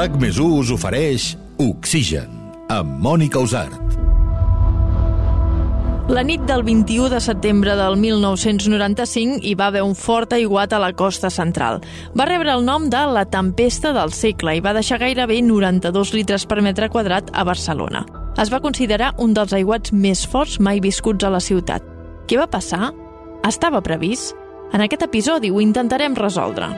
RAC més us ofereix Oxigen, amb Mònica Usart. La nit del 21 de setembre del 1995 hi va haver un fort aiguat a la costa central. Va rebre el nom de la tempesta del segle i va deixar gairebé 92 litres per metre quadrat a Barcelona. Es va considerar un dels aiguats més forts mai viscuts a la ciutat. Què va passar? Estava previst? En aquest episodi ho intentarem resoldre.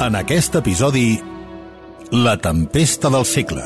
En aquest episodi, la tempesta del segle.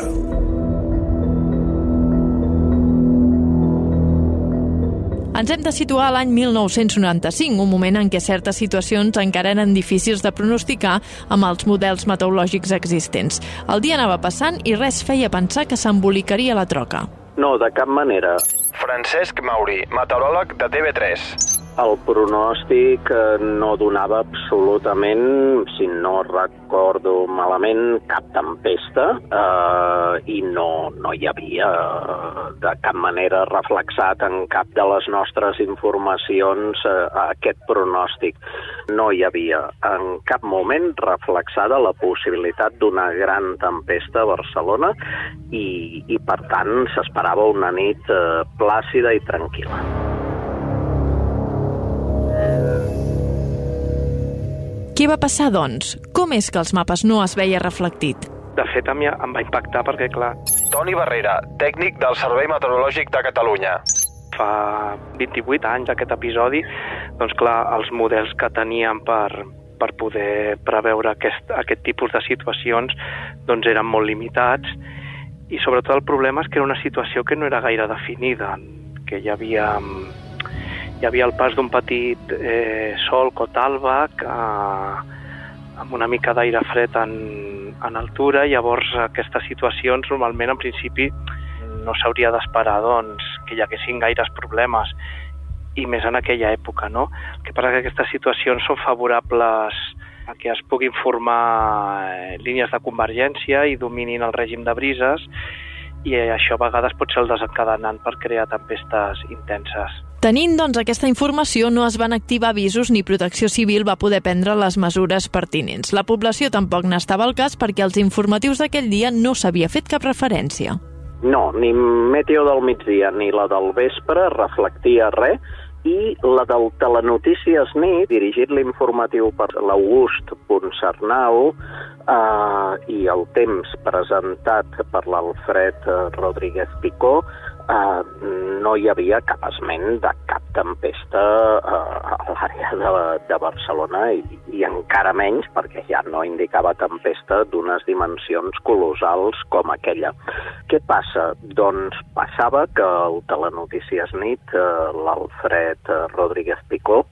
Ens hem de situar a l'any 1995, un moment en què certes situacions encara eren difícils de pronosticar amb els models meteorològics existents. El dia anava passant i res feia pensar que s'embolicaria la troca. No, de cap manera. Francesc Mauri, meteoròleg de TV3. El pronòstic eh, no donava absolutament, si no recordo malament, cap tempesta eh, i no, no hi havia eh, de cap manera reflexat en cap de les nostres informacions eh, aquest pronòstic. No hi havia en cap moment reflexada la possibilitat d'una gran tempesta a Barcelona i, i per tant, s'esperava una nit eh, plàcida i tranquil·la. Què va passar, doncs? Com és que els mapes no es veia reflectit? De fet, a mi em va impactar perquè, clar, Toni Barrera, tècnic del Servei Meteorològic de Catalunya. fa 28 anys aquest episodi, doncs clar, els models que teníem per, per poder preveure aquest, aquest tipus de situacions doncs eren molt limitats i sobretot el problema és que era una situació que no era gaire definida, que hi havia, hi havia el pas d'un petit eh, sol cotàlbac eh, amb una mica d'aire fred en, en altura, llavors aquestes situacions normalment en principi no s'hauria d'esperar doncs, que hi haguessin gaires problemes i més en aquella època, no? El que passa que aquestes situacions són favorables a que es puguin formar eh, línies de convergència i dominin el règim de brises i això a vegades pot ser el desencadenant per crear tempestes intenses. Tenint, doncs, aquesta informació, no es van activar avisos ni Protecció Civil va poder prendre les mesures pertinents. La població tampoc n'estava al cas perquè als informatius d'aquell dia no s'havia fet cap referència. No, ni Meteo del migdia ni la del vespre reflectia res i la del Telenotícies nit, dirigit l'informatiu per l'August Ponsarnau eh, i el temps presentat per l'Alfred Rodríguez Picó, eh, no hi havia cap esment de cap tempesta eh, a l'àrea de, de Barcelona i, i encara menys perquè ja no indicava tempesta d'unes dimensions colossals com aquella. Què passa? Doncs passava que el Telenotícies nit, eh, l'Alfred eh, Rodríguez Picó,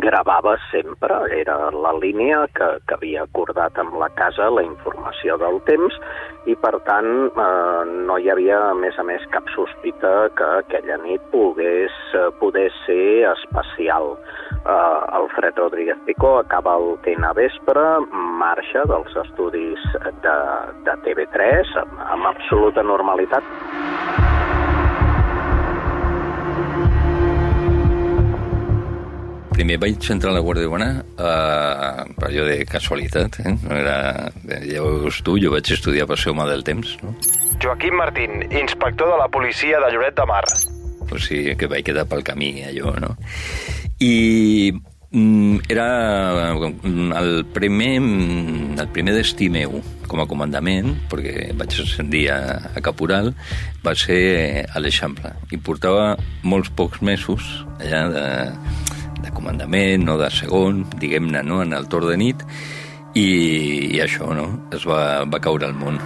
gravava sempre, era la línia que, que havia acordat amb la casa la informació del temps i per tant eh, no hi havia a més a més cap sospita que aquella nit pogués eh, poder ser especial. Eh, Alfred Rodríguez Picó acaba el TN vespre, marxa dels estudis de, de TV3 amb, amb absoluta normalitat. Primer vaig entrar a la Guàrdia Urbana eh, per allò de casualitat, eh? No era... Ja ho veus tu, jo vaig estudiar per ser home del temps, no? Joaquim Martín, inspector de la policia de Lloret de Mar. Pues sí, que vaig quedar pel camí, allò, no? I mm, era el primer, mm, el primer destí meu com a comandament, perquè vaig ascendir a, a caporal, va ser a l'Eixample. I portava molts pocs mesos allà de, de comandament o de segon, diguem-ne, no? en el torn de nit, i, i això, no? Es va, va caure al món.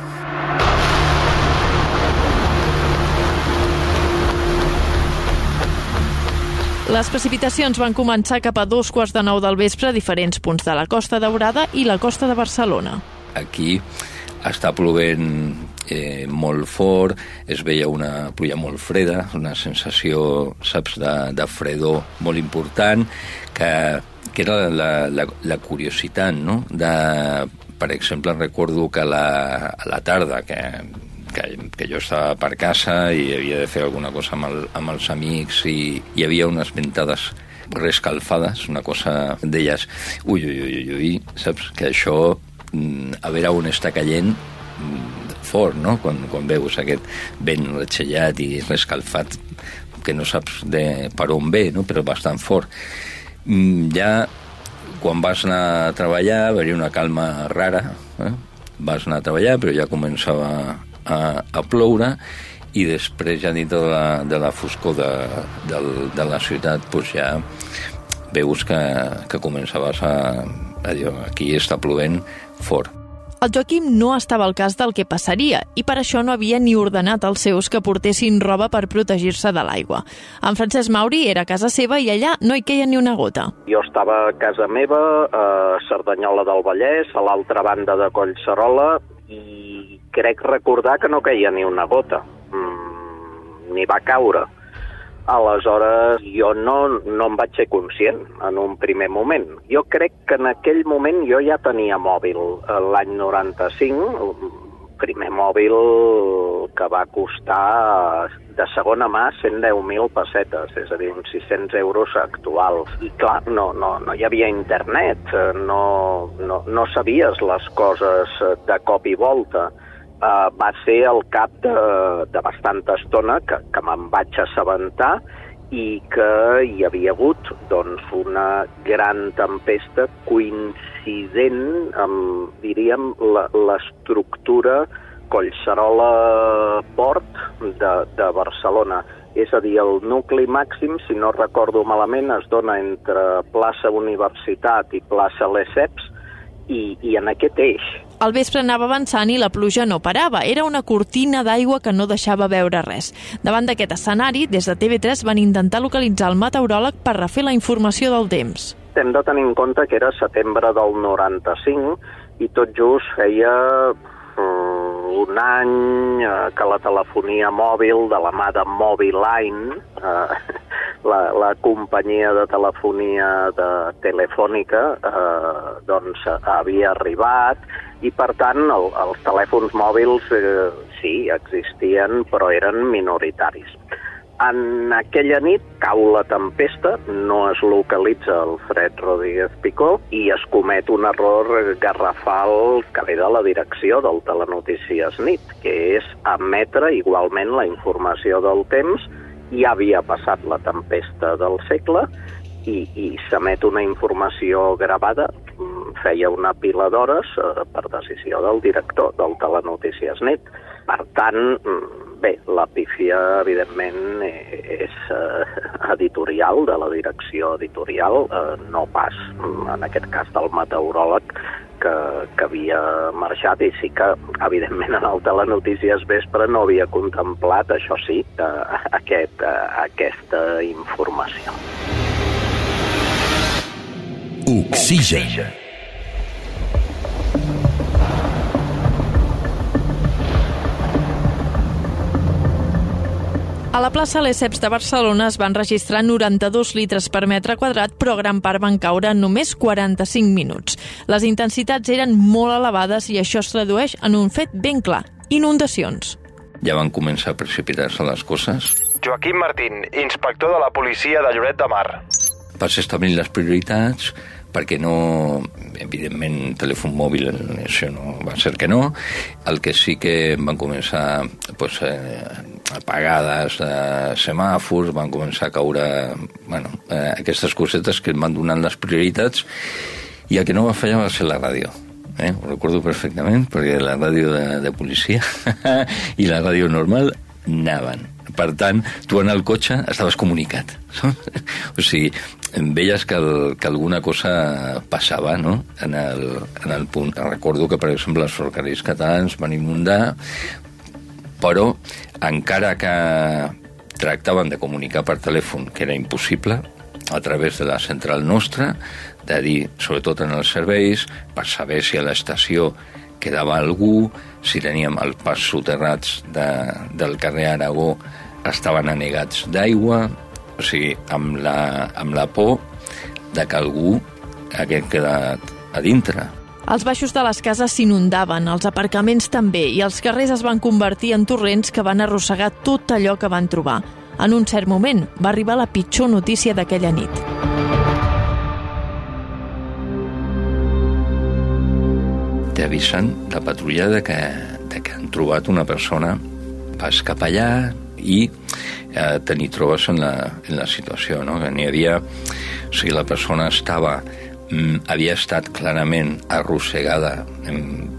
Les precipitacions van començar cap a dos quarts de nou del vespre a diferents punts de la Costa Daurada i la costa de Barcelona. Aquí està plovent eh, molt fort, es veia una pluja molt freda, una sensació, saps, de, de fredor molt important, que, que era la, la, la curiositat, no?, de, per exemple, recordo que la, a la tarda, que que, que jo estava per casa i havia de fer alguna cosa amb, el, amb els amics i hi havia unes ventades rescalfades, una cosa d'elles, ui, ui, ui, ui, saps? Que això, mm, a veure on està caient, mm, fort, no? Quan, quan veus aquest vent retxellat i rescalfat, que no saps de per on ve, no? però bastant fort. Mm, ja quan vas anar a treballar, va haver una calma rara, eh? vas anar a treballar, però ja començava a, a ploure, i després ja dit de la, de la foscor de, de, de la ciutat doncs ja veus que, que començaves a, a dir aquí està plovent fort. El Joaquim no estava al cas del que passaria i per això no havia ni ordenat als seus que portessin roba per protegir-se de l'aigua. En Francesc Mauri era a casa seva i allà no hi queia ni una gota. Jo estava a casa meva, a Cerdanyola del Vallès, a l'altra banda de Collserola, i crec recordar que no queia ni una gota ni va caure. Aleshores, jo no, no em vaig ser conscient en un primer moment. Jo crec que en aquell moment jo ja tenia mòbil. L'any 95, primer mòbil que va costar de segona mà 110.000 pessetes, és a dir, uns 600 euros actuals. I clar, no, no, no hi havia internet, no, no, no sabies les coses de cop i volta eh, va ser al cap de, de bastanta estona que, que me'n vaig assabentar i que hi havia hagut doncs, una gran tempesta coincident amb, diríem, l'estructura Collserola Port de, de Barcelona. És a dir, el nucli màxim, si no recordo malament, es dona entre plaça Universitat i plaça Lesseps, i, i en aquest eix. El vespre anava avançant i la pluja no parava. Era una cortina d'aigua que no deixava veure res. Davant d'aquest escenari, des de TV3 van intentar localitzar el meteoròleg per refer la informació del temps. Hem de tenir en compte que era setembre del 95 i tot just feia un any eh, que la telefonia mòbil de la mà de Mobiline, eh, la, la companyia de telefonia de telefònica, eh, doncs havia arribat i per tant el, els telèfons mòbils eh, sí, existien però eren minoritaris. En aquella nit cau la tempesta, no es localitza el Fred Rodríguez Picó i es comet un error garrafal que ve de la direcció del Telenotícies Nit, que és emetre igualment la informació del temps. Ja havia passat la tempesta del segle i, i s'emet una informació gravada feia una pila d'hores eh, per decisió del director del Telenotícies Nit. Per tant, Bé, la pífia, evidentment, és eh, editorial, de la direcció editorial, eh, no pas, en aquest cas, del meteoròleg que, que havia marxat i sí que, evidentment, en el Telenotícies Vespre no havia contemplat, això sí, eh, aquest, aquesta informació. Oxigen. Oxigen. A la plaça Lesseps de Barcelona es van registrar 92 litres per metre quadrat, però gran part van caure en només 45 minuts. Les intensitats eren molt elevades i això es tradueix en un fet ben clar, inundacions. Ja van començar a precipitar-se les coses. Joaquim Martín, inspector de la policia de Lloret de Mar. Vas establir les prioritats, perquè no, evidentment, telèfon mòbil, això no va ser que no. El que sí que van començar pues, eh, apagades de semàfors, van començar a caure bueno, eh, aquestes cosetes que van donant les prioritats i el que no va fallar va ser la ràdio. Eh? Ho recordo perfectament, perquè la ràdio de, de policia i la ràdio normal anaven per tant, tu en el cotxe estaves comunicat. o sigui, veies que, el, que alguna cosa passava no? en, el, en el punt. Recordo que, per exemple, els ferrocarrils catalans van inundar, però encara que tractaven de comunicar per telèfon, que era impossible, a través de la central nostra, de dir, sobretot en els serveis, per saber si a l'estació quedava algú, si teníem els pas soterrats de, del carrer Aragó estaven anegats d'aigua, o sigui, amb la, amb la por de que algú hagués quedat a dintre. Els baixos de les cases s'inundaven, els aparcaments també, i els carrers es van convertir en torrents que van arrossegar tot allò que van trobar. En un cert moment va arribar la pitjor notícia d'aquella nit. T'avisen la patrulla de que, de que han trobat una persona, vas cap allà i eh, te n'hi trobes en la, en la situació, no? que n'hi havia... O sigui, la persona estava mm, havia estat clarament arrossegada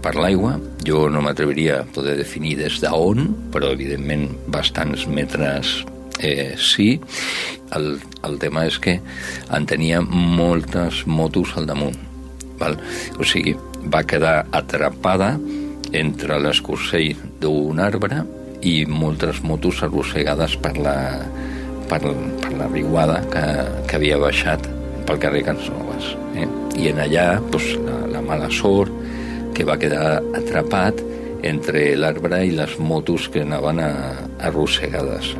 per l'aigua. Jo no m'atreviria a poder definir des d'on, però evidentment bastants metres eh, sí. El, el tema és que en tenia moltes motos al damunt. Val? O sigui, va quedar atrapada entre l'escorcell d'un arbre i moltes motos arrossegades per la, per, per la riguada que, que havia baixat pel carrer Cansnovas. Eh? I en allà pues, la, la mala sort que va quedar atrapat entre l'arbre i les motos que anaven a, arrossegades.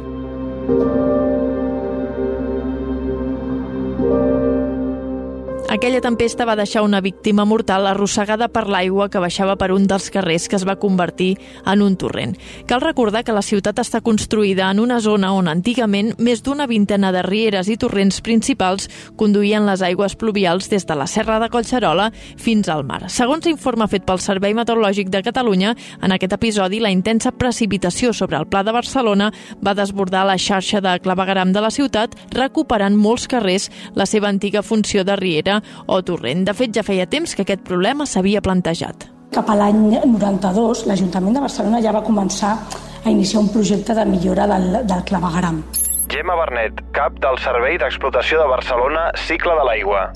Aquella tempesta va deixar una víctima mortal arrossegada per l'aigua que baixava per un dels carrers que es va convertir en un torrent. Cal recordar que la ciutat està construïda en una zona on antigament més d'una vintena de rieres i torrents principals conduïen les aigües pluvials des de la Serra de Collserola fins al mar. Segons l'informe fet pel Servei Meteorològic de Catalunya, en aquest episodi la intensa precipitació sobre el Pla de Barcelona va desbordar la xarxa de clavegaram de la ciutat, recuperant molts carrers la seva antiga funció de riera o torrent. De fet, ja feia temps que aquest problema s'havia plantejat. Cap a l'any 92, l'Ajuntament de Barcelona ja va començar a iniciar un projecte de millora del, del clavegaram. Gemma Bernet, cap del Servei d'Explotació de Barcelona Cicle de l'Aigua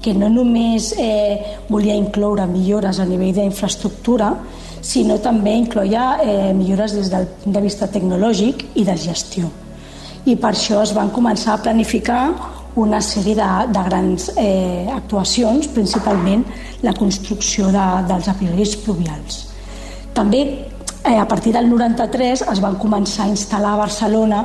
que no només eh, volia incloure millores a nivell d'infraestructura, sinó també incloia eh, millores des del punt de vista tecnològic i de gestió. I per això es van començar a planificar una sèrie de, de grans eh, actuacions, principalment la construcció de, dels apiris pluvials. També eh, a partir del 93 es van començar a instal·lar a Barcelona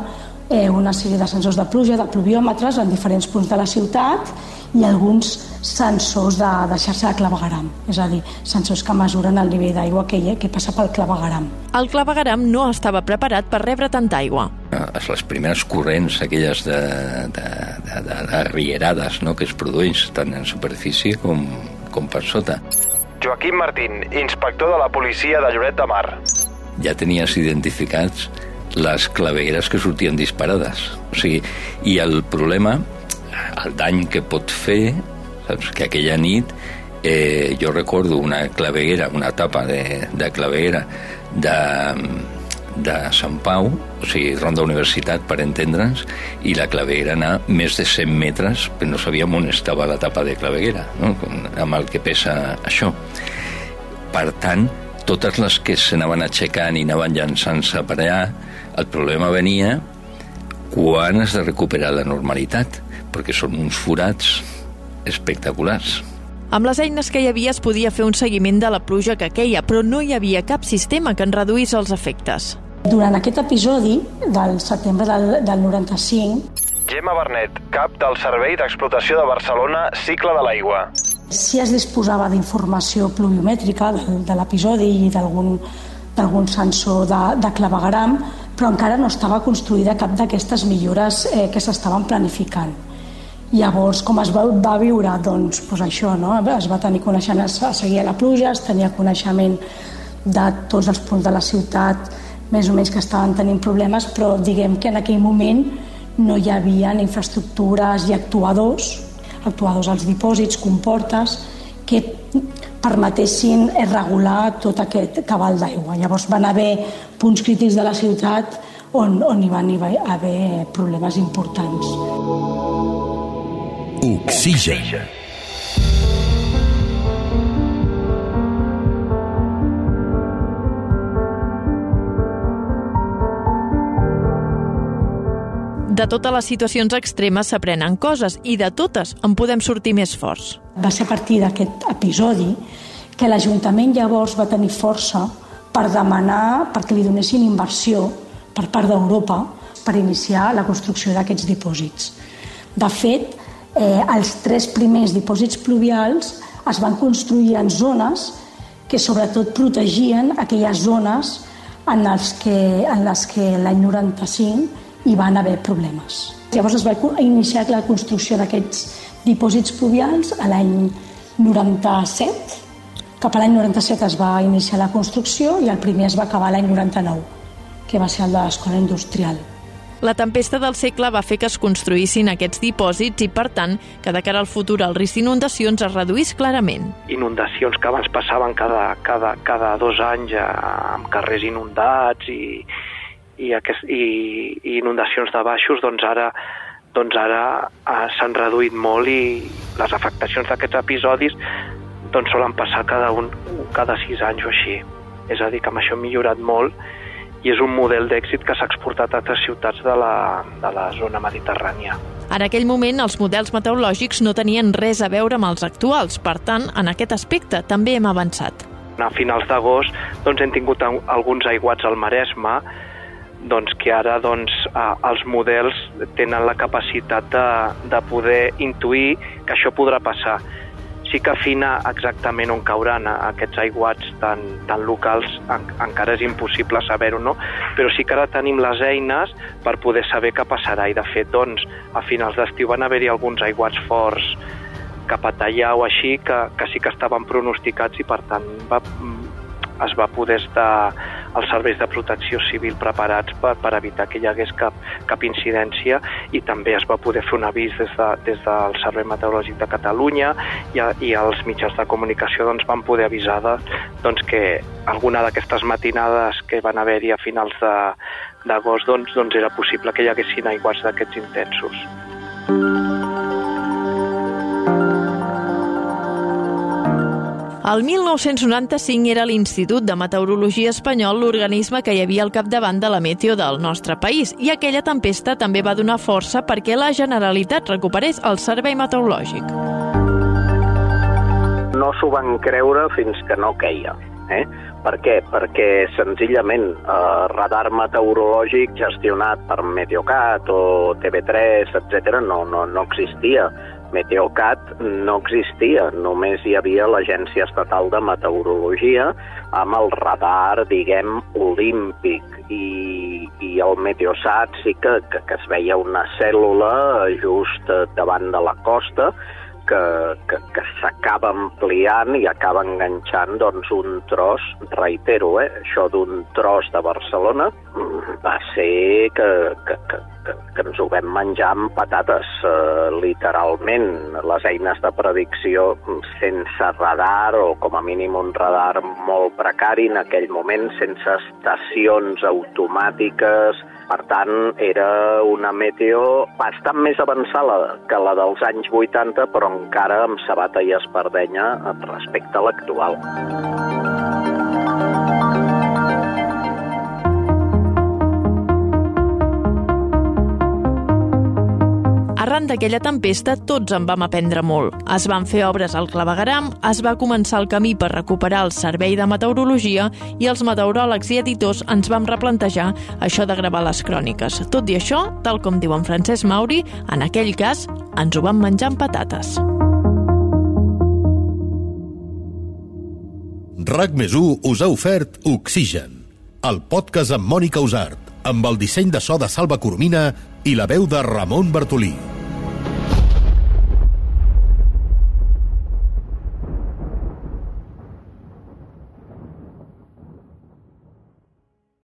eh, una sèrie de sensors de pluja, de pluviòmetres en diferents punts de la ciutat i alguns sensors de, de xarxa de clavegaram, és a dir, sensors que mesuren el nivell d'aigua que, que passa pel clavegaram. El clavegaram no estava preparat per rebre tanta aigua. Les primeres corrents, aquelles de, de, de, de, de rierades no?, que es produeix tant en superfície com, com per sota. Joaquim Martín, inspector de la policia de Lloret de Mar. Ja tenies identificats les clavegueres que sortien disparades. O sigui, i el problema el dany que pot fer, saps? que aquella nit eh, jo recordo una claveguera, una tapa de, de claveguera de, de Sant Pau, o sigui, Ronda Universitat, per entendre'ns, i la claveguera anar més de 100 metres, però no sabíem on estava la tapa de claveguera, no? amb el que pesa això. Per tant, totes les que s'anaven aixecant i anaven llançant-se per allà, el problema venia quan has de recuperar la normalitat perquè són uns forats espectaculars. Amb les eines que hi havia es podia fer un seguiment de la pluja que queia, però no hi havia cap sistema que en reduís els efectes. Durant aquest episodi, del setembre del, del 95... Gemma Bernet, cap del Servei d'Explotació de Barcelona Cicle de l'Aigua. Si es disposava d'informació pluviomètrica de, de l'episodi i d'algun sensor de, de clavegaram, però encara no estava construïda cap d'aquestes millores eh, que s'estaven planificant. Llavors, com es va, va viure? Doncs, doncs això, no? es va tenir coneixement, es seguia la pluja, es tenia coneixement de tots els punts de la ciutat més o menys que estaven tenint problemes, però diguem que en aquell moment no hi havia infraestructures i actuadors, actuadors als dipòsits, comportes, que permetessin regular tot aquest cabal d'aigua. Llavors van haver punts crítics de la ciutat on, on hi van haver problemes importants. Oxigen. De totes les situacions extremes s'aprenen coses i de totes en podem sortir més forts. Va ser a partir d'aquest episodi que l'Ajuntament llavors va tenir força per demanar perquè li donessin inversió per part d'Europa per iniciar la construcció d'aquests dipòsits. De fet, eh, els tres primers dipòsits pluvials es van construir en zones que sobretot protegien aquelles zones en les que, en les que l'any 95 hi van haver problemes. Llavors es va iniciar la construcció d'aquests dipòsits pluvials a l'any 97. Cap a l'any 97 es va iniciar la construcció i el primer es va acabar l'any 99, que va ser el de l'escola industrial. La tempesta del segle va fer que es construïssin aquests dipòsits i, per tant, que de cara al futur el risc d'inundacions es reduís clarament. Inundacions que abans passaven cada, cada, cada dos anys amb carrers inundats i, i, aquest, i, i inundacions de baixos, doncs ara doncs ara eh, s'han reduït molt i les afectacions d'aquests episodis doncs solen passar cada, un, cada sis anys o així. És a dir, que amb això hem millorat molt i és un model d'èxit que s'ha exportat a altres ciutats de la, de la zona mediterrània. En aquell moment, els models meteorològics no tenien res a veure amb els actuals. Per tant, en aquest aspecte també hem avançat. A finals d'agost doncs, hem tingut alguns aiguats al Maresme, doncs, que ara doncs, els models tenen la capacitat de, de poder intuir que això podrà passar sí que afina exactament on cauran aquests aiguats tan, tan locals en, encara és impossible saber-ho, no? Però sí que ara tenim les eines per poder saber què passarà i de fet, doncs, a finals d'estiu van haver-hi alguns aiguats forts cap a Tallà o així que, que sí que estaven pronosticats i per tant va, es va poder estar els serveis de protecció civil preparats per, per evitar que hi hagués cap, cap incidència i també es va poder fer un avís des, de, des del Servei Meteorològic de Catalunya i, i els mitjans de comunicació doncs, van poder avisar de, doncs, que alguna d'aquestes matinades que van haver-hi a finals d'agost doncs, doncs era possible que hi haguessin aiguats d'aquests intensos. El 1995 era l'Institut de Meteorologia Espanyol l'organisme que hi havia al capdavant de la meteo del nostre país i aquella tempesta també va donar força perquè la Generalitat recuperés el servei meteorològic. No s'ho van creure fins que no queia. Eh? Per què? Perquè senzillament eh, radar meteorològic gestionat per Meteocat o TV3, etc no, no, no existia. Meteocat no existia, només hi havia l'Agència Estatal de Meteorologia amb el radar, diguem, olímpic. I, i el Meteosat sí que, que, que es veia una cèl·lula just davant de la costa que, que, que s'acaba ampliant i acaba enganxant doncs, un tros, reitero, eh, això d'un tros de Barcelona va ser que, que, que, que ens ho vam menjar amb patates, eh, literalment. Les eines de predicció sense radar, o com a mínim un radar molt precari en aquell moment, sense estacions automàtiques, per tant, era una meteo bastant més avançada que la dels anys 80, però encara amb sabata i espardenya respecte a l'actual. Arran d'aquella tempesta, tots en vam aprendre molt. Es van fer obres al clavegaram, es va començar el camí per recuperar el servei de meteorologia i els meteoròlegs i editors ens vam replantejar això de gravar les cròniques. Tot i això, tal com diu en Francesc Mauri, en aquell cas ens ho vam menjar amb patates. RAC més us ha ofert Oxigen, el podcast amb Mònica Usart, amb el disseny de so de Salva Coromina i la veu de Ramon Bartolí.